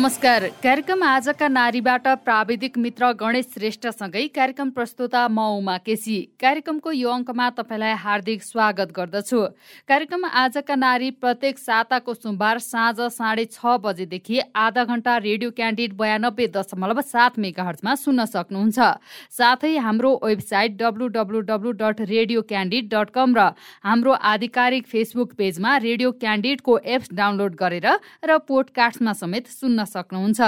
नमस्कार। कार्यक्रम आजका नारीबाट प्राविधिक मित्र गणेश श्रेष्ठसँगै कार्यक्रम प्रस्तुता म उमा केसी। कार्यक्रमको यो अङ्कमा तपाईँलाई हार्दिक स्वागत गर्दछु। कार्यक्रम आजका नारी प्रत्येक साताको सोमबार साँझ साढे छ बजेदेखि आधा घण्टा रेडियो क्यान्डिड बयानब्बे दशमलव सात मेगा हर्चमा सुन्न सक्नुहुन्छ। साथै हाम्रो website W dot radio candid dot com र हाम्रो आधिकारिक फेसबुक पेजमा रेडियो क्यान्डिडको एप्स डाउनलोड गरेर र पोडकास्टमा समेत सुन्न सक्नुहुन्छ।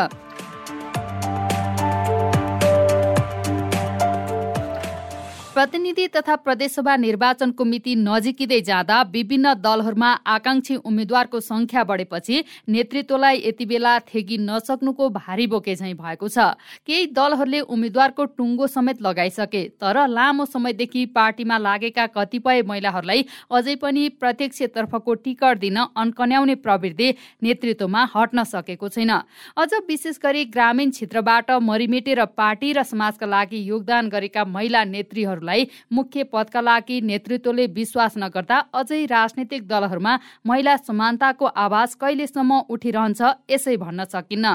प्रतिनिधि तथा प्रदेशसभा निर्वाचनको मिति नजिकिँदै जाँदा विभिन्न दलहरूमा आकांक्षी उम्मेद्वारको संख्या बढेपछि नेतृत्वलाई यति बेला थेगी नसक्नुको भारी बोके झैँ भएको छ। केही दलहरूले उम्मेद्वारको टुङ्गो समेत लगाइसके तर लामो समयदेखि पार्टीमा लागेका कतिपय महिलाहरूलाई अझै पनि प्रत्यक्षतर्फको टिकट दिन अन्कन्याउने प्रवृत्ति नेतृत्वमा हट्न सकेको छैन। अझ विशेष गरी ग्रामीण क्षेत्रबाट मरिमेटेर पार्टी र समाजका लागि योगदान गरेका महिला नेत्रीहरू नेताहरूलाई मुख्य पदका लागि नेतृत्वले विश्वास नगर्दा अझै राजनैतिक दलहरूमा महिला समानताको आवाज कहिलेसम्म उठिरहन्छ यसै भन्न सकिन्न।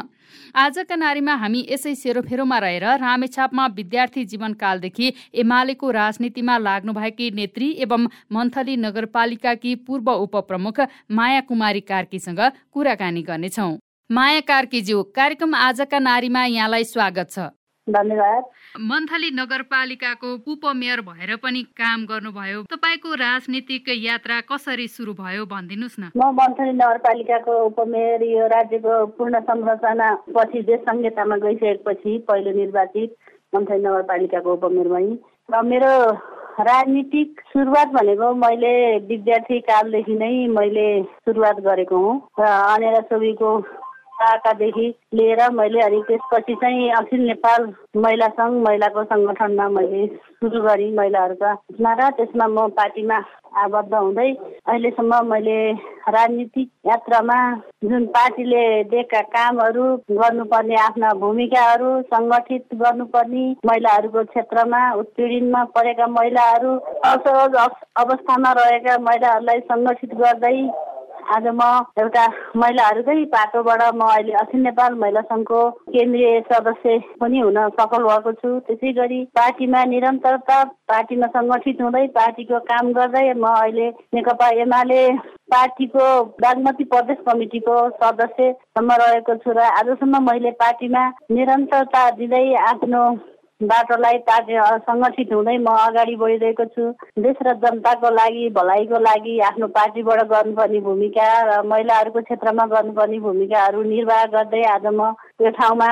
आजका नारीमा हामी यसै सेरोफेरोमा रहेर रामेछापमा विद्यार्थी जीवनकालदेखि एमालेको राजनीतिमा लाग्नुभएकी नेत्री एवं मन्थली नगरपालिकाकी पूर्व उपप्रमुख माया कुमारी कार्कीसँग कुराकानी गर्नेछौ। माया कार्कीज्यू कार्यक्रम आजका नारीमा यहाँलाई स्वागत छ। धन्यवाद। मन्थली नगरपालिकाको उपमेयर भएर पनि काम गर्नुभयो। तपाईँको राजनीतिक यात्रा कसरी सुरु भयो भनिदिनुहोस् न। म मन्थली नगरपालिकाको उपमेयर यो राज्यको पूर्ण संरचना पछि देश संहितामा गइसकेपछि पहिलो निर्वाचित मन्थली नगरपालिकाको उपमेयर भई र मेरो राजनीतिक सुरुवात भनेको मैले विद्यार्थी कालदेखि नै मैले सुरुवात गरेको हुँ। र अनेरा सोबीको शाखादेखि लिएर मैले अनि त्यसपछि चाहिँ अखिल नेपाल महिला सङ्घ महिलाको सङ्गठनमा मैले सुरु गरेँ महिलाहरूका र त्यसमा म पार्टीमा आबद्ध हुँदै अहिलेसम्म मैले राजनीतिक यात्रामा जुन पार्टीले दिएका कामहरू गर्नुपर्ने आफ्ना भूमिकाहरू सङ्गठित गर्नुपर्ने महिलाहरूको क्षेत्रमा उत्पीडनमा परेका महिलाहरू असहज अवस्थामा रहेका महिलाहरूलाई सङ्गठित गर्दै आज म एउटा महिलाहरूकै पाटोबाट म अहिले अखिल नेपाल महिला सङ्घको केन्द्रीय सदस्य पनि हुन सफल भएको छु। त्यसै गरी पार्टीमा निरन्तरता पार्टीमा सङ्गठित हुँदै पार्टीको काम गर्दै म अहिले नेकपा एमाले पार्टीको बागमती प्रदेश कमिटीको सदस्यसम्म रहेको छु र आजसम्म मैले पार्टीमा निरन्तरता दिँदै आफ्नो बाटोलाई पार्टी सङ्गठित हुँदै म अगाडि बढिरहेको छु। देश र जनताको लागि भलाइको लागि आफ्नो पार्टीबाट गर्नुपर्ने भूमिका र महिलाहरूको क्षेत्रमा गर्नुपर्ने भूमिकाहरू निर्वाह गर्दै आज म त्यो ठाउँमा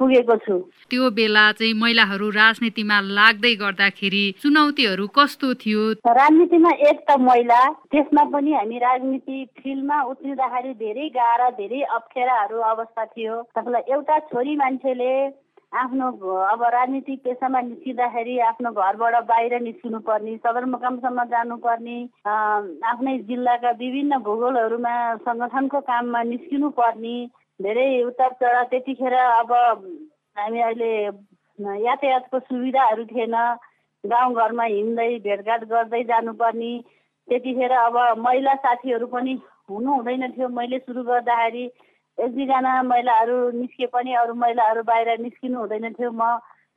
पुगेको छु। त्यो बेला चाहिँ महिलाहरू राजनीतिमा लाग्दै गर्दाखेरि चुनौतीहरू कस्तो थियो? राजनीतिमा एक त महिला त्यसमा पनि हामी राजनीति फिल्डमा उत्रिँदाखेरि धेरै गाह्रो धेरै अप्ठ्याराहरू अवस्था थियो। तपाईँलाई एउटा छोरी मान्छेले आफ्नो अब राजनीतिक पेसामा निस्किँदाखेरि आफ्नो घरबाट बाहिर निस्किनु पर्ने सदरमुकामसम्म जानुपर्ने आफ्नै जिल्लाका विभिन्न भूगोलहरूमा सङ्गठनको काममा निस्किनु पर्ने धेरै उतार चढा त्यतिखेर अब हामी अहिले यातायातको सुविधाहरू थिएन गाउँघरमा हिँड्दै भेटघाट गर्दै जानुपर्ने त्यतिखेर अब महिला साथीहरू पनि हुनु हुँदैन थियो। मैले सुरु गर्दाखेरि एक दुईजना महिलाहरू निस्के पनि अरू महिलाहरू बाहिर निस्किनु हुँदैन थियो। म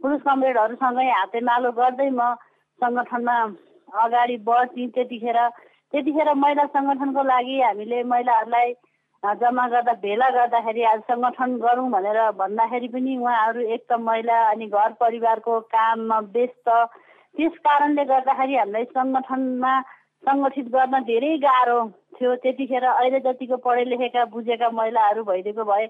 पुरुष कमरेडहरूसँगै हातेमालो गर्दै म सङ्गठनमा अगाडि बढ्थेँ त्यतिखेर। त्यतिखेर महिला सङ्गठनको लागि हामीले महिलाहरूलाई जम्मा गर्दा भेला गर्दाखेरि आज सङ्गठन गरौँ भनेर भन्दाखेरि पनि उहाँहरू एक त महिला अनि घर परिवारको काममा व्यस्त। त्यस कारणले गर्दाखेरि हामीलाई सङ्गठनमा सङ्गठित गर्न धेरै गाह्रो थियो। त्यतिखेर अहिले जतिको पढे लेखेका बुझेका महिलाहरू भइदिएको भए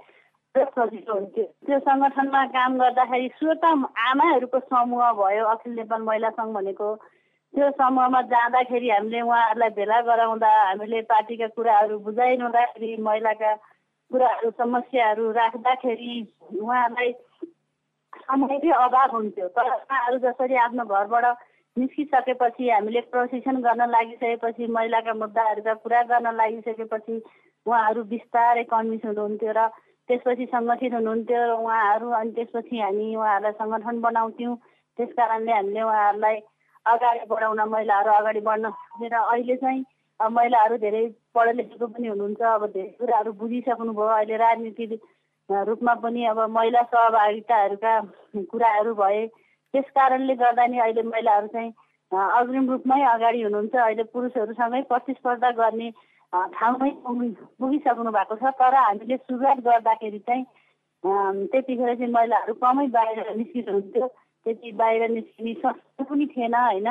सजिलो हुन्थ्यो। त्यो सङ्गठनमा काम गर्दाखेरि स्वत आमाहरूको समूह भयो अखिल नेपाल महिला सङ्घ भनेको। त्यो समूहमा जाँदाखेरि हामीले उहाँहरूलाई भेला गराउँदा हामीले पार्टीका कुराहरू बुझाइरहँदाखेरि महिलाका कुराहरू समस्याहरू राख्दाखेरि उहाँहरूलाई समयकै अभाव हुन्थ्यो। तर उहाँहरू जसरी आफ्नो घरबाट निस्किसकेपछि हामीले प्रशिक्षण गर्न लागिसकेपछि महिलाका मुद्दाहरूका कुरा गर्न लागिसकेपछि उहाँहरू बिस्तारै कन्भिन्स हुनुहुन्थ्यो र त्यसपछि सङ्गठित हुनुहुन्थ्यो र उहाँहरू अनि त्यसपछि हामी उहाँहरूलाई सङ्गठन बनाउँथ्यौँ। त्यस कारणले हामीले उहाँहरूलाई अगाडि बढाउन महिलाहरू अगाडि बढ्न र अहिले चाहिँ महिलाहरू धेरै पढे लेखेको पनि हुनुहुन्छ। अब धेरै कुराहरू बुझिसक्नुभयो। अहिले राजनीति रूपमा पनि अब महिला सहभागिताहरूका कुराहरू भए त्यस कारणले गर्दा नि अहिले महिलाहरू चाहिँ अग्रिम रूपमै अगाडि हुनुहुन्छ। अहिले पुरुषहरूसँगै प्रतिस्पर्धा गर्ने ठाउँमै पुगि पुगिसक्नु भएको छ। तर हामीले सुरुवात गर्दाखेरि चाहिँ त्यतिखेर चाहिँ महिलाहरू कमै बाहिर निस्किनुहुन्थ्यो। त्यति बाहिर निस्किने संस्कार पनि थिएन होइन?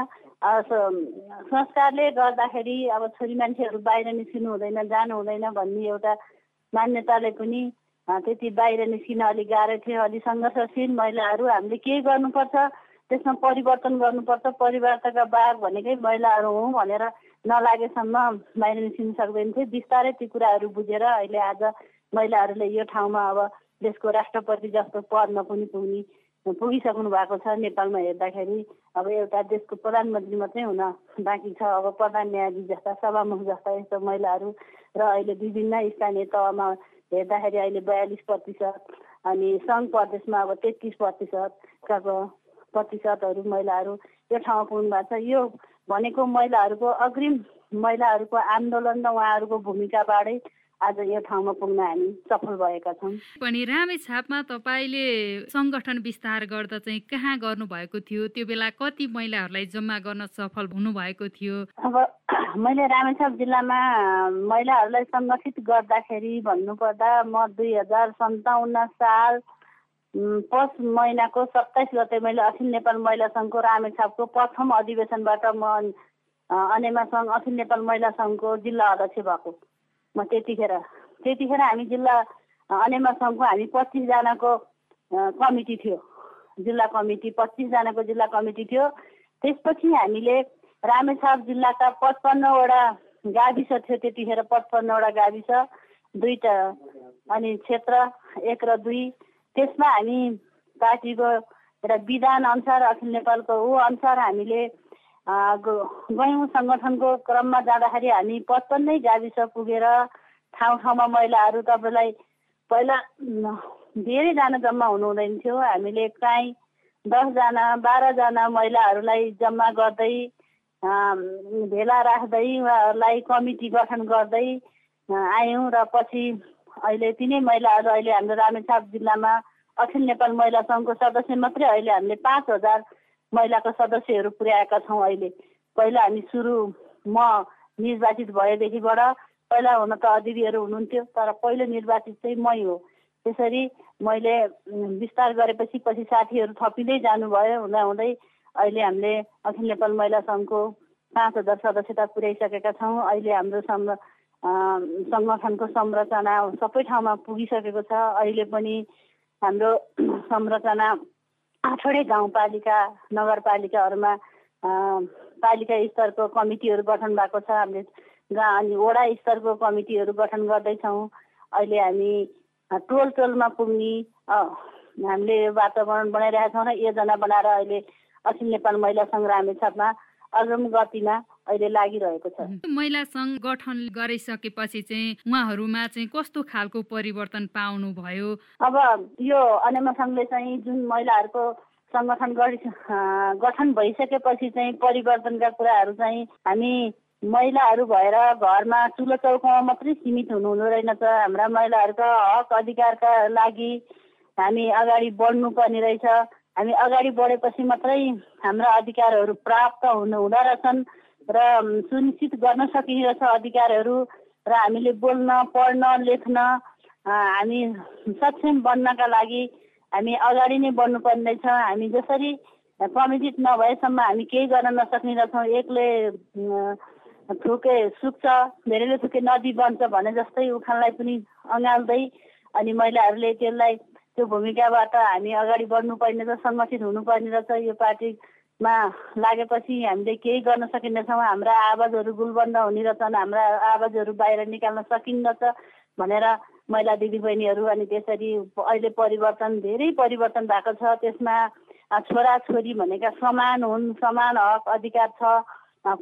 संस्कारले गर्दाखेरि अब छोरी मान्छेहरू बाहिर निस्किनु हुँदैन जानु हुँदैन भन्ने एउटा मान्यताले पनि त्यति बाहिर निस्किन अलिक गाह्रो थियो अलिक सङ्घर्षशील महिलाहरू। हामीले केही गर्नुपर्छ? त्यसमा परिवर्तन गर्नुपर्छ। परिवर्तनका बाघ भनेकै महिलाहरू हौँ भनेर नलागेसम्म बाहिर निस्किन सक्दैन थियो बिस्तारै ती कुराहरू बुझेर अहिले आज महिलाहरूले यो ठाउँमा अब देशको राष्ट्रपति जस्तो पदमा पनि पुग्ने पुगिसक्नु भएको छ। नेपालमा हेर्दाखेरि अब एउटा देशको प्रधानमन्त्री मात्रै हुन बाँकी छ। अब प्रधान न्यायाधीश जस्ता सभामुख जस्ता यस्तो महिलाहरू र अहिले विभिन्न स्थानीय तहमा हेर्दाखेरि अहिले बयालिस प्रतिशत अनि सङ्घ प्रदेशमा अब तेत्तिस प्रतिशतका प्रतिशतहरू महिलाहरू यो ठाउँमा पुग्नु भएको छ। यो भनेको महिलाहरूको अग्रिम महिलाहरूको आन्दोलन र उहाँहरूको भूमिकाबाटै आज यो ठाउँमा पुग्न हामी सफल भएका छौँ। पनि रामेछापमा तपाईँले सङ्गठन विस्तार गर्दा चाहिँ कहाँ गर्नुभएको थियो? त्यो बेला कति महिलाहरूलाई जम्मा गर्न सफल हुनुभएको थियो? अब मैले रामेछाप जिल्लामा महिलाहरूलाई सङ्गठित गर्दाखेरि भन्नुपर्दा म दुई हजार सन्ताउन्न साल पस महिनाको सत्ताइस गते मैले अखिल नेपाल महिला सङ्घको रामेछापको प्रथम अधिवेशनबाट म अनेमा सङ्घ अखिल नेपाल महिला सङ्घको जिल्ला अध्यक्ष भएको। म त्यतिखेर त्यतिखेर हामी जिल्ला अनेमा सङ्घको हामी पच्चिसजनाको कमिटी थियो। जिल्ला कमिटी पच्चिसजनाको जिल्ला कमिटी थियो। त्यसपछि हामीले रामेछाप जिल्लाका पचपन्नवटा गाविस थियो त्यतिखेर पचपन्नवटा गाविस दुईवटा अनि क्षेत्र एक र दुई। त्यसमा हामी पार्टीको एउटा विधान अनुसार अखिल नेपालको ऊ अनुसार हामीले गयौँ सङ्गठनको क्रममा जाँदाखेरि हामी पचपन्नै गाविस पुगेर ठाउँ ठाउँमा महिलाहरू तपाईँलाई पहिला धेरैजना जम्मा हुनु हुँदैन थियो हामीले काहीँ दसजना बाह्रजना महिलाहरूलाई जम्मा गर्दै भेला राख्दै उहाँहरूलाई कमिटी गठन गर्दै आयौँ र पछि अहिले तिनै महिलाहरू अहिले हाम्रो रामेछाप जिल्लामा अखिल नेपाल महिला सङ्घको सदस्य मात्रै अहिले हामीले पाँच हजार महिलाको सदस्यहरू पुर्याएका छौँ अहिले। पहिला हामी सुरु म निर्वाचित भएदेखिबाट पहिला हुन त अदितीहरू हुनुहुन्थ्यो तर पहिलो निर्वाचित चाहिँ मै हो। त्यसरी मैले विस्तार गरेपछि पछि साथीहरू थपिँदै जानुभयो। हुँदा हुँदै अहिले हामीले अखिल नेपाल महिला सङ्घको पाँच हजार सदस्यता पुर्याइसकेका छौँ। अहिले हाम्रो सङ्गठनको संरचना सबै ठाउँमा पुगिसकेको छ। अहिले पनि हाम्रो संरचना आठवटै गाउँपालिका नगरपालिकाहरूमा पालिका स्तरको कमिटीहरू गठन भएको छ। हामीले गा अनि वडा स्तरको कमिटीहरू गठन गर्दैछौँ। अहिले हामी टोल टोलमा पुग्ने हामीले वातावरण बनाइरहेका छौँ र योजना बनाएर अहिले अखिल नेपाल महिला सङ्घ रामेछापमा अग्रम गतिमा अहिले लागिरहेको छ। महिला सङ्घ गठन गरिसकेपछि चाहिँ उहाँहरूमा चाहिँ कस्तो खालको परिवर्तन पाउनु भयो अब यो अनेमा सङ्घले चाहिँ जुन महिलाहरूको सङ्गठन गरि गठन भइसकेपछि चाहिँ परिवर्तनका कुराहरू चाहिँ हामी महिलाहरू भएर घरमा चुलो चौकामा मात्रै सीमित हुनु हुँदो रहेनछ। हाम्रा महिलाहरूका हक अधिकारका लागि हामी अगाडि बढ्नुपर्ने रहेछ। हामी अगाडि बढेपछि मात्रै हाम्रा अधिकारहरू प्राप्त हुनु हुँदो रहेछन्। र सुनिश्चित गर्न सकिरहेछ अधिकारहरू र हामीले बोल्न पढ्न लेख्न हामी सक्षम बन्नका लागि हामी अगाडि नै बढ्नुपर्ने रहेछ हामी जसरी कमिटेड नभएसम्म हामी केही गर्न नसक्ने रहेछौँ एक्लै थुके सुक्छ धेरैले थुके नदी बन्छ भने जस्तै उखानलाई पनि अँगाल्दै अनि महिलाहरूले त्यसलाई त्यो भूमिकाबाट हामी अगाडि बढ्नुपर्ने रहेछ सङ्गठित हुनुपर्ने रहेछ। यो पार्टी मा लागेपछि हामीले केही गर्न सकिँदैछौँ। हाम्रा आवाजहरू गुलबन्द हुने रहेछन्। हाम्रा आवाजहरू बाहिर निकाल्न सकिँदछ भनेर महिला दिदीबहिनीहरू अनि त्यसरी अहिले परिवर्तन धेरै परिवर्तन भएको छ। त्यसमा छोराछोरी भनेका समान हुन् समान हक अधिकार छ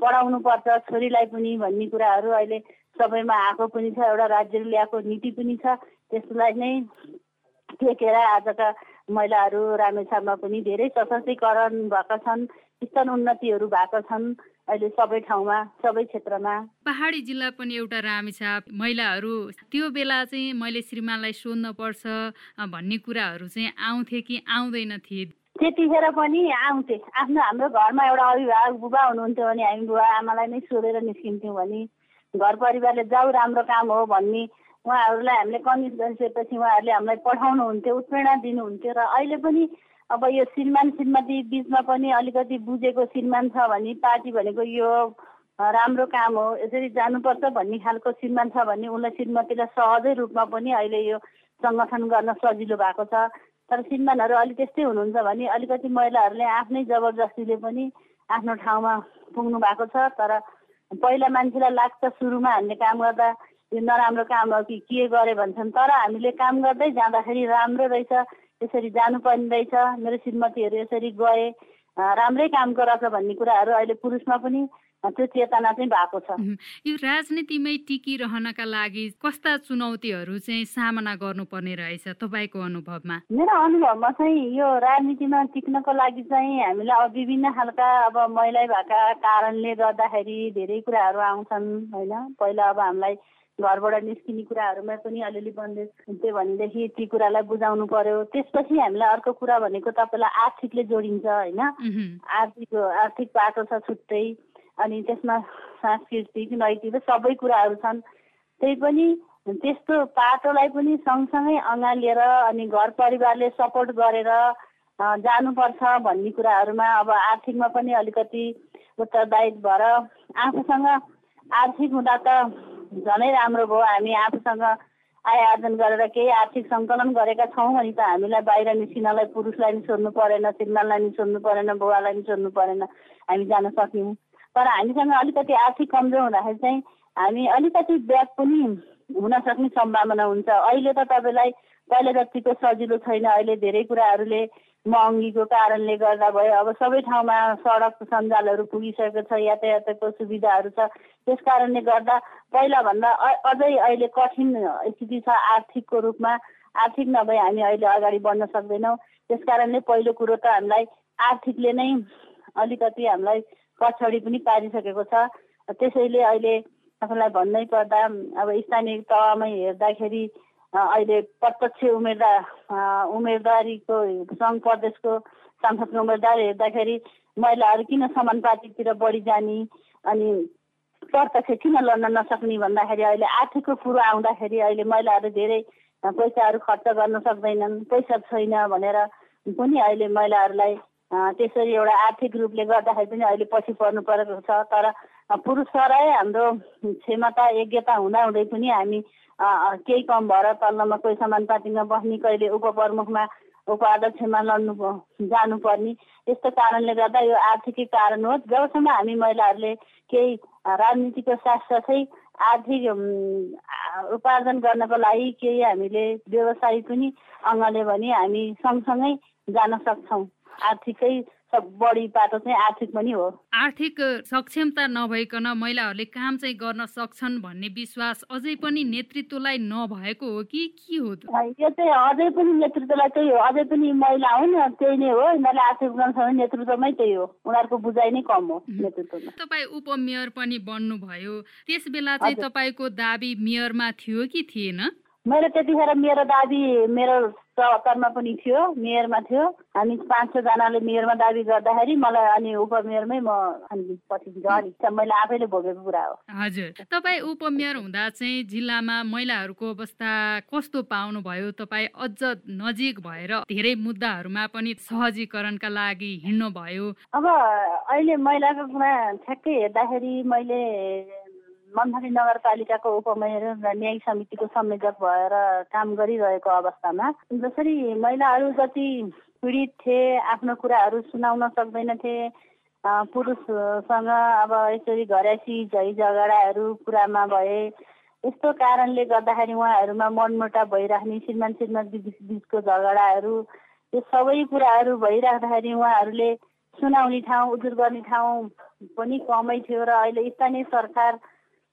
पढाउनु पर्छ छोरीलाई पनि भन्ने कुराहरू अहिले सबैमा आएको पनि छ। एउटा राज्यले ल्याएको नीति पनि छ। त्यसलाई नै टेकेर आजका महिलाहरू रामेछापमा पनि धेरै सशक्तिकरण भएका छन् स्तर उन्नतिहरू भएका छन् अहिले सबै ठाउँमा सबै क्षेत्रमा। पहाडी जिल्ला पनि एउटा रामेछाप महिलाहरू त्यो बेला चाहिँ मैले श्रीमानलाई सोध्न पर्छ भन्ने कुराहरू चाहिँ आउँथे कि आउँदैन थिए? त्यतिखेर पनि आउँथे। आफ्नो हाम्रो घरमा एउटा अभिभावक बुबा हुनुहुन्थ्यो भने हामी बुबा आमालाई नै सोधेर निस्किन्थ्यौँ भने घर परिवारले जाऊ राम्रो काम हो भन्ने उहाँहरूलाई हामीले कन्भिन्स गरिसकेपछि उहाँहरूले हामीलाई पठाउनुहुन्थ्यो उत्प्रेरणा दिनुहुन्थ्यो र अहिले पनि अब यो श्रीमान श्रीमती बिचमा पनि अलिकति बुझेको श्रीमान छ भने पार्टी भनेको यो राम्रो काम हो यसरी जानुपर्छ भन्ने खालको श्रीमान छ भने उसलाई श्रीमतीलाई सहजै रूपमा पनि अहिले यो सङ्गठन गर्न सजिलो भएको छ। तर श्रीमानहरू अलिक त्यस्तै हुनुहुन्छ भने अलिकति महिलाहरूले आफ्नै जबरजस्तीले पनि आफ्नो ठाउँमा पुग्नु भएको छ। तर पहिला मान्छेलाई लाग्छ सुरुमा हामीले काम गर्दा नराम्रो काम हो कि के गरे भन्छन् तर हामीले काम गर्दै जाँदाखेरि राम्रो रहेछ यसरी जानुपर्ने रहेछ। मेरो श्रीमतीहरू यसरी गए राम्रै काम रहेछ भन्ने कुराहरू अहिले पुरुषमा पनि त्यो चेतना चाहिँ भएको छ। यो राजनीतिमै टिकिरहनका लागि कस्ता चुनौतीहरू चाहिँ सामना गर्नुपर्ने रहेछ तपाईँको अनुभवमा? मेरो अनुभवमा चाहिँ यो राजनीतिमा टिक्नको लागि चाहिँ हामीलाई विभिन्न खालका अब महिला भएका कारणले गर्दाखेरि धेरै कुराहरू आउँछन् होइन? पहिला अब हामीलाई घरबाट निस्किने कुराहरूमा पनि अलिअलि बन्देज हुन्थ्यो भनेदेखि ती कुरालाई बुझाउनु पर्यो। त्यसपछि हामीलाई अर्को कुरा भनेको तपाईँलाई आर्थिकले जोडिन्छ होइन। आर्थिक आर्थिक बाटो छ छुट्टै अनि त्यसमा सांस्कृतिक नैतिक सबै कुराहरू छन्। त्यही पनि त्यस्तो पाटोलाई पनि सँगसँगै अँगालिएर अनि घर परिवारले सपोर्ट गरेर जानुपर्छ भन्ने कुराहरूमा अब आर्थिकमा पनि अलिकति उत्तरदायित्व भएर आफूसँग आर्थिक हुँदा त झनै राम्रो भयो। हामी आफूसँग आय आर्जन गरेर केही आर्थिक सङ्कलन गरेका छौँ भने त हामीलाई बाहिर निस्किनलाई पुरुषलाई नि सोध्नु परेन श्रीमानलाई नि सोध्नु परेन बुवालाई नि सोध्नु परेन। हामी जान सक्यौँ। तर हामीसँग अलिकति आर्थिक कमजोर हुँदाखेरि चाहिँ हामी अलिकति ब्याग पनि हुन सक्ने सम्भावना हुन्छ। अहिले त तपाईँलाई पहिला जतिको सजिलो छैन अहिले धेरै कुराहरूले महँगीको कारणले गर्दा भयो। अब सबै ठाउँमा सडक सञ्जालहरू पुगिसकेको छ यातायातको सुविधाहरू छ। त्यस कारणले गर्दा पहिलाभन्दा अझै अहिले कठिन स्थिति छ आर्थिकको रूपमा। आर्थिक नभए हामी अहिले अगाडि बढ्न सक्दैनौँ। त्यस कारणले पहिलो कुरो त हामीलाई आर्थिकले नै अलिकति हामीलाई पछाडि पनि पारिसकेको छ। त्यसैले अहिले तपाईँलाई भन्नै पर्दा अब स्थानीय तहमै हेर्दाखेरि अहिले प्रत्यक्ष उम्मेदवार उम्मेदवारीको सङ्घ प्रदेशको सांसदको उम्मेदवार हेर्दाखेरि महिलाहरू किन समानुपातितिर बढी जाने अनि प्रत्यक्ष किन लड्न नसक्ने भन्दाखेरि अहिले आर्थिकको कुरो आउँदाखेरि अहिले महिलाहरू धेरै पैसाहरू खर्च गर्न सक्दैनन् पैसा छैन भनेर पनि अहिले महिलाहरूलाई त्यसरी एउटा आर्थिक रूपले गर्दाखेरि पनि अहिले पछि पर्नु परेको छ। तर पुरुष सराय हाम्रो क्षमता योग्यता हुँदाहुँदै पनि हामी केही कम भएर तल्लोमा कोही समानुपातिमा बस्ने कहिले उपप्रमुखमा उपाध्यक्षमा लड्नु जानुपर्ने यस्तो कारणले गर्दा यो आर्थिकै कारण हो। जबसम्म हामी महिलाहरूले केही राजनीतिको साथसाथै आर्थिक उपार्जन गर्नको लागि केही हामीले व्यवसाय पनि अँगाल्यो भने हामी सँगसँगै जान सक्छौँ। आर्थिकै बढी बाटो चाहिँ आर्थिक पनि हो। आर्थिक सक्षमता नभइकन महिलाहरूले काम चाहिँ गर्न सक्छन् भन्ने विश्वास अझै पनि नेतृत्वलाई नभएको हो कि के हो यो चाहिँ अझै पनि नेतृत्वलाई त्यही हो। अझै पनि महिला हुन् त्यही नै हो। यिनीहरूले आर्थिक गर्न सक्ने नेतृत्वमै त्यही हो। उनीहरूको बुझाइ नै कम हो नेतृत्वमा। तपाईँ उपमेयर पनि बन्नुभयो। त्यस बेला चाहिँ तपाईँको दाबी मेयरमा थियो कि थिएन? मेरो त्यतिखेर मेरो दाबी मेरो सहकर्मा पनि थियो मेयरमा थियो। हामी पाँच छजनाले मेयरमा दाबी गर्दाखेरि मलाई अनि उपमेयरमै म अनि पछि झन् मैले आफैले भोगेको कुरा हो। हजुर। तपाईँ उपमेयर हुँदा चाहिँ जिल्लामा महिलाहरूको अवस्था कस्तो पाउनु भयो तपाईँ अझ नजिक भएर धेरै मुद्दाहरूमा पनि सहजीकरणका लागि हिँड्नु भयो अब अहिले महिलाको कुरा ठ्याक्कै हेर्दाखेरि मैले मनथरी नगरपालिकाको उपमेयर र न्यायिक समितिको संयोजक भएर काम गरिरहेको अवस्थामा जसरी महिलाहरू जति पीडित थिए आफ्नो कुराहरू सुनाउन सक्दैनथे पुरुषसँग अब यसरी घरैसी झै झगडाहरू कुरामा भए यस्तो कारणले गर्दाखेरि उहाँहरूमा मनमुटा भइराख्ने श्रीमान श्रीमान बिचको झगडाहरू यो सबै कुराहरू भइराख्दाखेरि उहाँहरूले सुनाउने ठाउँ उजुर गर्ने ठाउँ पनि कमै थियो र अहिले स्थानीय सरकार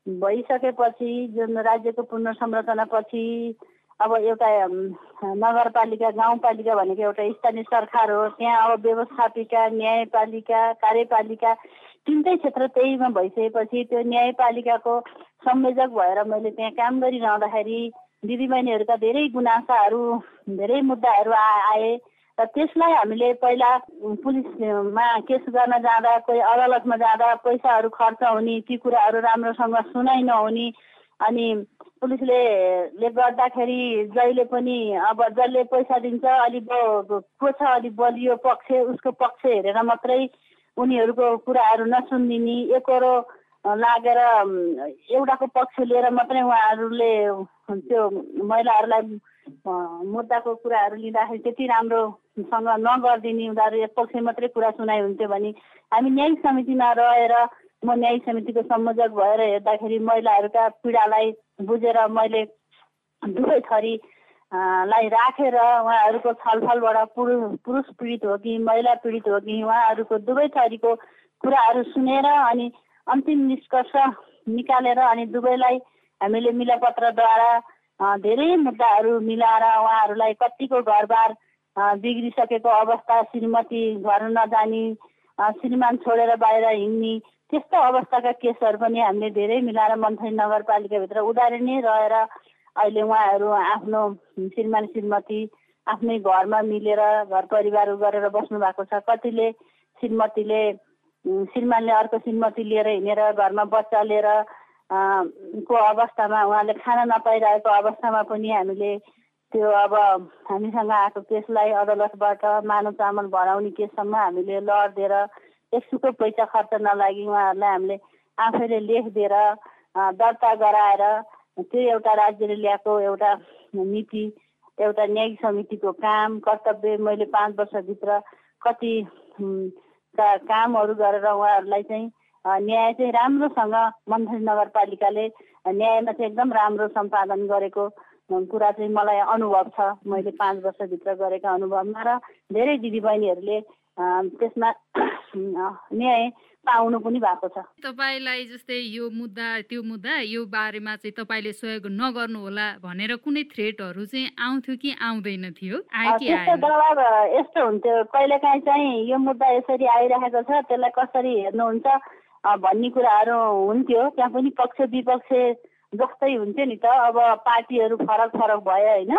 भइसकेपछि जुन राज्यको पुनर्संरचनापछि अब एउटा नगरपालिका गाउँपालिका भनेको एउटा स्थानीय सरकार हो त्यहाँ अब व्यवस्थापिका न्यायपालिका कार्यपालिका तिनटै क्षेत्र त्यहीमा भइसकेपछि त्यो न्यायपालिकाको संयोजक भएर मैले त्यहाँ काम गरिरहँदाखेरि दिदीबहिनीहरूका धेरै गुनासाहरू धेरै मुद्दाहरू आए। र त्यसलाई हामीले पहिला पुलिसमा केस गर्न जाँदा कोही अदालतमा जाँदा पैसाहरू खर्च हुने ती कुराहरू राम्रोसँग सुनाइ नहुने अनि पुलिसले ले गर्दाखेरि जहिले पनि अब जसले पैसा दिन्छ अलिक को छ अलिक बलियो पक्ष उसको पक्ष हेरेर मात्रै उनीहरूको कुराहरू नसुनिदिने एकरो लागेर एउटाको पक्ष लिएर मात्रै उहाँहरूले त्यो महिलाहरूलाई मुद्दाको कुराहरू लिँदाखेरि त्यति राम्रोसँग नगरिदिने उनीहरू एक पक्ष मात्रै कुरा सुनाइ हुन्थ्यो भने हामी न्यायिक समितिमा रहेर म न्यायिक समितिको संयोजक भएर हेर्दाखेरि महिलाहरूका पीडालाई बुझेर मैले दुवै थरी लाई राखेर उहाँहरूको छलफलबाट पुरुष पुरुष पीडित हो कि महिला पीडित हो कि उहाँहरूको दुवै थरीको कुराहरू सुनेर अनि अन्तिम निष्कर्ष निकालेर अनि दुवैलाई हामीले मिलपत्रद्वारा धेरै मुद्दाहरू मिलाएर उहाँहरूलाई कतिको घरबार बिग्रिसकेको अवस्था श्रीमती घर नजाने श्रीमान छोडेर बाहिर हिँड्ने त्यस्तो अवस्थाका केसहरू पनि हामीले धेरै मिलाएर मन्थनी नगरपालिकाभित्र उदाहरण नै रहेर अहिले उहाँहरू आफ्नो श्रीमान श्रीमती आफ्नै घरमा मिलेर घर परिवार गरेर बस्नु भएको छ। कतिले श्रीमतीले श्रीमानले अर्को श्रीमती लिएर हिँडेर घरमा बच्चा लिएर को अवस्थामा उहाँले खाना नपाइरहेको अवस्थामा पनि हामीले त्यो अब हामीसँग आएको केसलाई अदालतबाट मानव चामल भराउने केससम्म हामीले लडिदिएर एकसुको पैसा खर्च नलागि उहाँहरूलाई हामीले आफैले लेखिदिएर दर्ता गराएर त्यो एउटा राज्यले ल्याएको एउटा नीति एउटा न्यायिक समितिको काम कर्तव्य मैले पाँच वर्षभित्र कति कामहरू गरेर उहाँहरूलाई चाहिँ न्याय चाहिँ राम्रोसँग मन्त्री नगरपालिकाले न्यायमा चाहिँ एकदम राम्रो सम्पादन गरेको कुरा चाहिँ मलाई अनुभव छ। मैले पाँच वर्षभित्र गरेका अनुभवमा र धेरै दिदीबहिनीहरूले त्यसमा न्याय पाउनु पनि भएको छ। तपाईँलाई जस्तै यो मुद्दा त्यो मुद्दा यो बारेमा चाहिँ तपाईँले सहयोग नगर्नु होला भनेर कुनै थ्रेटहरू चाहिँ आउँथ्यो कि आउँदैन थियो? दबाब यस्तो हुन्थ्यो। कहिलेकाहीँ चाहिँ यो मुद्दा यसरी आइरहेको छ त्यसलाई कसरी हेर्नुहुन्छ भन्ने कुराहरू हुन्थ्यो। त्यहाँ पनि पक्ष विपक्ष जस्तै हुन्थ्यो नि त। अब पार्टीहरू फरक फरक भयो होइन।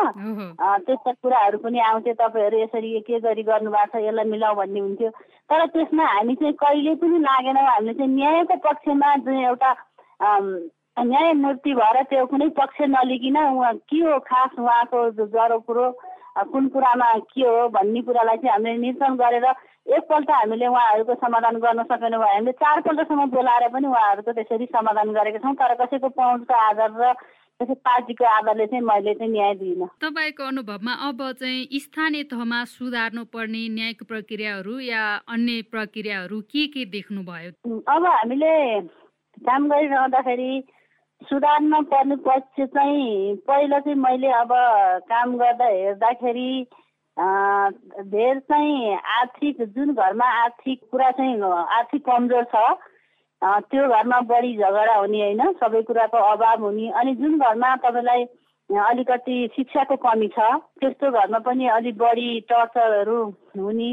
त्यस्ता कुराहरू पनि आउँथ्यो तपाईँहरू यसरी के गरी गर्नुभएको छ यसलाई मिलाऊ भन्ने हुन्थ्यो। तर त्यसमा हामी चाहिँ कहिले पनि लागेनौँ। हामीले चाहिँ न्यायको पक्षमा जुन एउटा न्यायमूर्ति भएर त्यो कुनै पक्ष नलिकन उहाँ के हो खास उहाँको जरो कुरो कुन कुरामा के हो भन्ने कुरालाई चाहिँ हामीले निरीक्षण गरेर एकपल्ट हामीले उहाँहरूको समाधान गर्न सकेनौँ भने हामीले चारपल्टसम्म बोलाएर पनि उहाँहरूको त्यसरी समाधान गरेका छौँ तर कसैको पहुँचको आधार र पार्टीको आधारले चाहिँ मैले चाहिँ न्याय दिइनँ। तपाईँको अनुभवमा अब चाहिँ स्थानीय तहमा सुधार्नु पर्ने न्यायिक प्रक्रियाहरू या अन्य प्रक्रियाहरू के के देख्नुभयो? अब हामीले काम गरिरहँदाखेरि सुधार्न पर्ने पक्ष चाहिँ पहिलो चाहिँ मैले अब काम गर्दा हेर्दाखेरि धेर चाहिँ आर्थिक जुन घरमा आर्थिक कुरा चाहिँ आर्थिक कमजोर छ त्यो घरमा बढी झगडा हुने होइन सबै कुराको अभाव हुने। अनि जुन घरमा तपाईँलाई अलिकति शिक्षाको कमी छ त्यस्तो घरमा पनि अलिक बढी टर्चरहरू हुने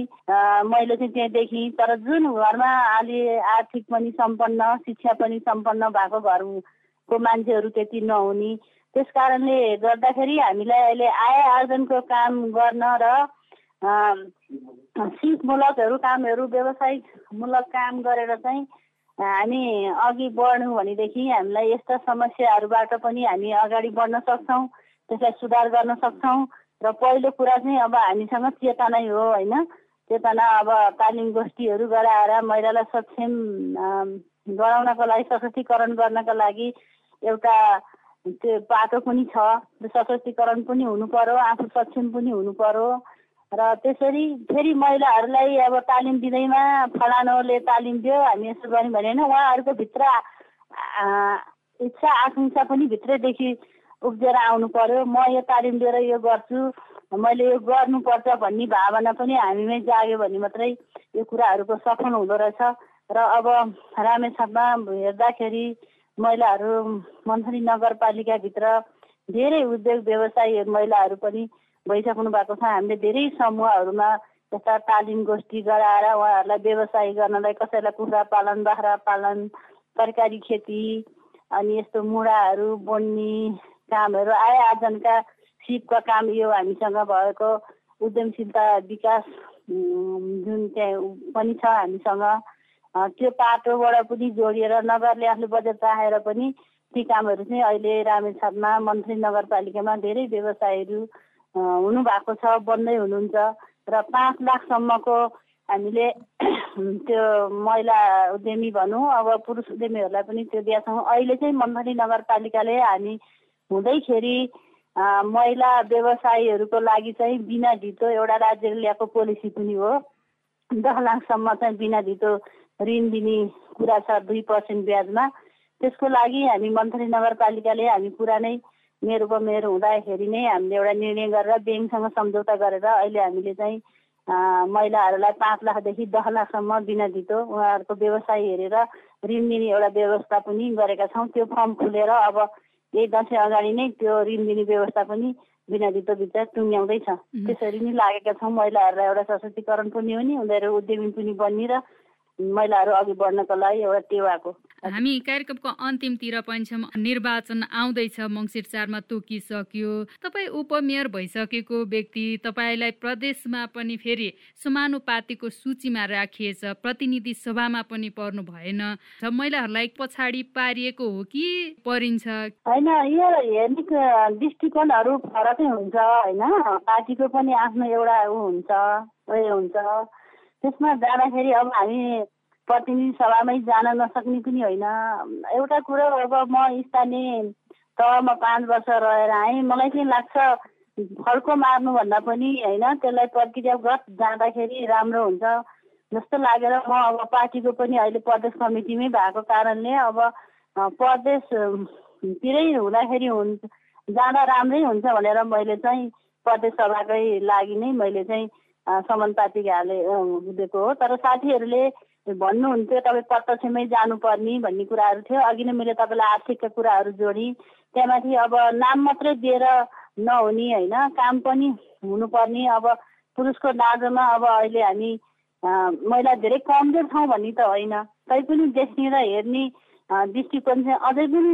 मैले चाहिँ त्यहाँ देखेँ। तर जुन घरमा अलि आर्थिक पनि सम्पन्न शिक्षा पनि सम्पन्न भएको घरको मान्छेहरू त्यति नहुने। त्यस कारणले गर्दाखेरि हामीलाई अहिले आय आर्जनको काम गर्न र सिपमूलकहरू कामहरू व्यावसायिकमूलक काम गरेर चाहिँ हामी अघि बढ्यौँ भनेदेखि हामीलाई यस्ता समस्याहरूबाट पनि हामी अगाडि बढ्न सक्छौँ त्यसलाई सुधार गर्न सक्छौँ र पहिलो कुरा चाहिँ अब हामीसँग चेतनै हो होइन? चेतना अब तालिम गोष्ठीहरू गराएर महिलालाई सक्षम गराउनको लागि सशक्तिकरण गर्नको लागि एउटा त्यो बाटो पनि छ सशक्तिकरण पनि हुनु पर्यो आफू सक्षम पनि हुनु पर्यो। र त्यसरी फेरि महिलाहरूलाई अब तालिम दिँदैमा फलानोले तालिम दियो हामी यसो गऱ्यौँ भने होइन उहाँहरूको भित्र इच्छा आकाङ्क्षा पनि भित्रैदेखि उब्जेर आउनु पर्यो। म यो तालिम दिएर यो गर्छु मैले यो गर्नुपर्छ भन्ने भावना पनि हामीमै जाग्यो भने मात्रै यो कुराहरूको सफल हुँदो रहेछ। र अब रामेछापमा हेर्दाखेरि महिलाहरू मन्थनी नगरपालिकाभित्र धेरै उद्योग व्यवसायी महिलाहरू पनि भइसक्नु भएको छ। हामीले धेरै समूहहरूमा यस्ता तालिम गोष्ठी गराएर उहाँहरूलाई व्यवसाय गर्नलाई कसैलाई कुखुरा पालन बाख्रा पालन तरकारी खेती अनि यस्तो मुढाहरू बोन्ने कामहरू आय आर्जनका सिपका काम यो हामीसँग भएको उद्यमशीलता विकास जुन चाहिँ पनि छ हामीसँग। त्यो पाटोबाट पनि जोडिएर नगरले आफ्नो बजेट चाहेर पनि ती कामहरू चाहिँ अहिले रामेछापमा मन्त्री नगरपालिकामा धेरै व्यवसायहरू हुनुभएको छ बन्दै हुनुहुन्छ र पाँच लाखसम्मको हामीले त्यो महिला उद्यमी भनौँ अब पुरुष उद्यमीहरूलाई पनि त्यो दिएका छौँ अहिले चाहिँ मन्थली नगरपालिकाले हामी हुँदैखेरि महिला व्यवसायीहरूको लागि चाहिँ बिना धितो एउटा राज्यले ल्याएको पोलिसी पनि हो। दस लाखसम्म चाहिँ बिना धितो ऋण दिने कुरा छ दुई पर्सेन्ट ब्याजमा। त्यसको लागि हामी मन्थली नगरपालिकाले हामी पुरानै मेरो उपमेयर हुँदाखेरि नै हामीले एउटा निर्णय गरेर ब्याङ्कसँग सम्झौता गरेर अहिले हामीले चाहिँ महिलाहरूलाई पाँच लाखदेखि दस लाखसम्म बिना दितो उहाँहरूको व्यवसाय हेरेर ऋण दिने एउटा व्यवस्था पनि गरेका छौँ। त्यो फर्म खुलेर अब यही दसैँ अगाडि नै त्यो ऋण दिने व्यवस्था पनि बिना दितो विचार टुङ्ग्याउँदैछ। त्यसरी नै लागेका छौँ। महिलाहरूलाई एउटा सशक्तिकरण पनि हो नि। उनीहरू उद्यमी पनि बन्ने र महिलाहरू अघि बढ्नको लागि एउटा टेवाको। हामी कार्यक्रमको अन्तिमतिर पनि छौँ। निर्वाचन आउँदैछ मङ्सिर चारमा तोकिसक्यो। तपाईँ उपमेयर भइसकेको व्यक्ति तपाईँलाई प्रदेशमा पनि फेरि समानुपातिको सूचीमा राखिएछ। प्रतिनिधि सभामा पनि पर्नु भएन। महिलाहरूलाई पछाडि पारिएको हो कि परिन्छ? होइन यो हेर्ने दृष्टिकोणहरू फरकै हुन्छ होइन? पार्टीको पनि आफ्नो एउटा ऊ हुन्छ उयो हुन्छ। त्यसमा जाँदाखेरि अब हामी प्रतिनिधि सभामै जान नसक्ने पनि होइन। एउटा कुरो अब म स्थानीय तहमा पाँच वर्ष रहेर आएँ। मलाई चाहिँ लाग्छ फर्को मार्नुभन्दा पनि होइन त्यसलाई प्रक्रियागत जाँदाखेरि राम्रो हुन्छ। जस्तो लागेर म अब पार्टीको पनि अहिले प्रदेश कमिटीमै भएको कारणले अब प्रदेशतिरै हुँदाखेरि हुन्छ जाँदा राम्रै हुन्छ भनेर मैले चाहिँ प्रदेश सभाकै लागि नै मैले चाहिँ समानुपातिक हाले हो। तर साथीहरूले भन्नुहुन्थ्यो तपाईँ प्रत्यक्षमै जानुपर्ने भन्ने कुराहरू थियो। अघि नै मैले तपाईँलाई आर्थिकका कुराहरू जोडेँ। त्यहाँमाथि अब नाम मात्रै दिएर नहुने होइन काम पनि हुनुपर्ने। अब पुरुषको दाँजोमा अब अहिले हामी महिला धेरै कमजोर छौँ भन्ने त होइन। तैपनि देख्ने र हेर्ने दृष्टिकोण चाहिँ अझै पनि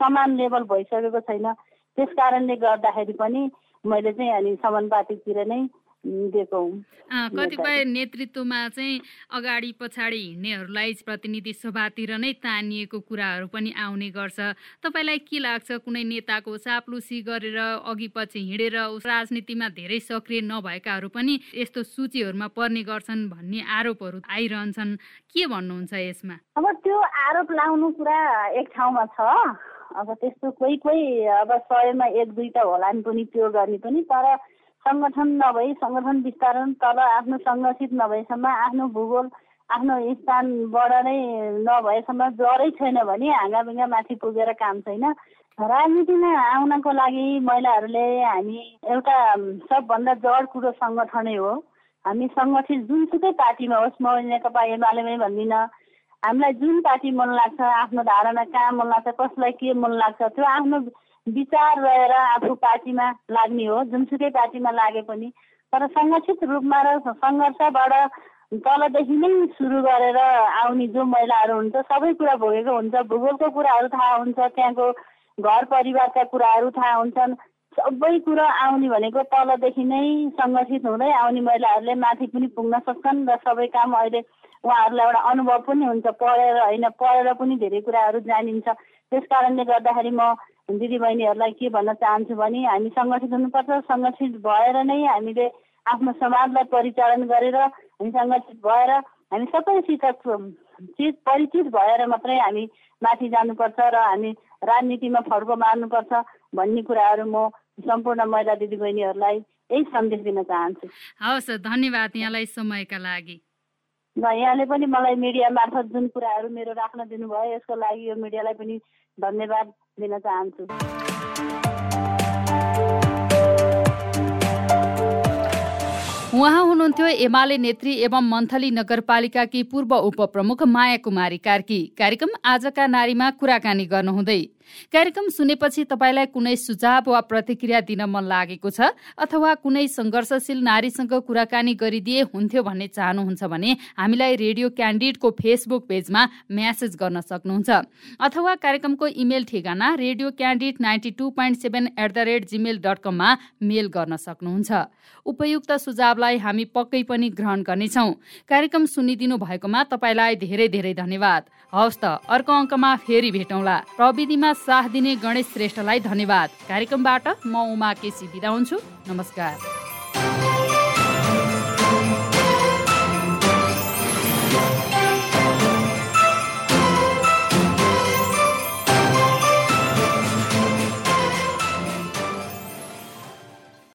समान लेभल भइसकेको छैन। त्यस कारणले गर्दाखेरि पनि मैले चाहिँ अनि समानुपातिकतिर नै कतिपय नेतृत्वमा चाहिँ अगाडि पछाडि हिँड्नेहरूलाई प्रतिनिधि सभातिर नै तानिएको कुराहरू पनि आउने गर्छ। तपाईँलाई के लाग्छ कुनै नेताको चाप्लुसी गरेर अघि पछि हिँडेर राजनीतिमा धेरै सक्रिय नभएकाहरू पनि यस्तो सूचीहरूमा पर्ने गर्छन् भन्ने आरोपहरू आइरहन्छन्। के भन्नुहुन्छ यसमा? अब त्यो आरोप लाउनु कुरा एक ठाउँमा छ। अब त्यस्तो कोही कोही अब सयमा एक दुईटा होला नि पनि त्यो गर्ने पनि तर सङ्गठन नभई सङ्गठन विस्तारण तल आफ्नो सङ्गठित नभएसम्म आफ्नो भूगोल आफ्नो स्थानबाट नै नभएसम्म जरै छैन भने हाँगाबिङ्गा माथि पुगेर काम छैन। राजनीतिमा आउनको लागि महिलाहरूले हामी एउटा सबभन्दा जड कुरो सङ्गठनै हो। हामी सङ्गठित जुनसुकै पार्टीमा होस् म नेकपा एमालेमै भन्दिनँ। हामीलाई जुन पार्टी मन लाग्छ आफ्नो धारणा कहाँ मन लाग्छ कसलाई के मन लाग्छ त्यो आफ्नो विचार रहेर आफू पार्टीमा लाग्ने हो जुनसुकै पार्टीमा लागे पनि। तर सङ्गठित रूपमा र सङ्घर्षबाट तलदेखि नै सुरु गरेर आउने जो महिलाहरू हुन्छ सबै कुरा भोगेको हुन्छ। भूगोलको कुराहरू थाहा हुन्छ त्यहाँको घर परिवारका कुराहरू थाहा हुन्छन्। सबै कुरो आउने भनेको तलदेखि नै सङ्गठित हुँदै आउने महिलाहरूले माथि पनि पुग्न सक्छन् र सबै काम अहिले उहाँहरूलाई एउटा अनुभव पनि हुन्छ पढेर होइन पढेर पनि धेरै कुराहरू जानिन्छ। त्यस कारणले गर्दाखेरि म दिदीबहिनीहरूलाई के भन्न चाहन्छु भने हामी सङ्गठित हुनुपर्छ। सङ्गठित भएर नै हामीले आफ्नो समाजलाई परिचालन गरेर हामी सङ्गठित भएर हामी सबैसित चिज परिचित भएर मात्रै हामी माथि जानुपर्छ र हामी राजनीतिमा फड्को मार्नुपर्छ भन्ने कुराहरू म सम्पूर्ण महिला दिदीबहिनीहरूलाई यही सन्देश दिन चाहन्छु। हवस् धन्यवाद यहाँलाई समयका लागि। र यहाँले पनि मलाई मिडिया मार्फत जुन कुराहरू मेरो राख्न दिनुभयो यसको लागि यो मिडियालाई पनि धन्यवाद। दिन चाहन्छु उहाँ हुनुहुन्थ्यो एमाले नेत्री एवं मन्थली नगरपालिकाकी पूर्व उपप्रमुख माया कुमारी कार्की। कार्यक्रम आजका नारीमा कुराकानी गर्नुहुँदै कार्यक्रम सुनेपछि तपाईँलाई कुनै सुझाव वा प्रतिक्रिया दिन मन लागेको छ अथवा कुनै सङ्घर्षशील नारीसँग कुराकानी गरिदिए हुन्थ्यो भन्ने चाहनुहुन्छ भने हामीलाई रेडियो क्यान्डिडको फेसबुक पेजमा म्यासेज गर्न सक्नुहुन्छ। अथवा कार्यक्रमको इमेल ठेगाना Radio Candid ninety two point seven at the rate Gmail dot कममा मेल गर्न सक्नुहुन्छ। उपयुक्त सुझावलाई हामी पक्कै पनि ग्रहण गर्नेछौँ। कार्यक्रम सुनिदिनु भएकोमा तपाईँलाई धेरै धेरै धन्यवाद। हवस् त अर्को अङ्कमा फेरि भेटौँला। प्रविधिमा साथ दिने गणेश श्रेष्ठलाई धन्यवाद। कार्यक्रमबाट म उमा केसी बिदा हुन्छु। नमस्कार।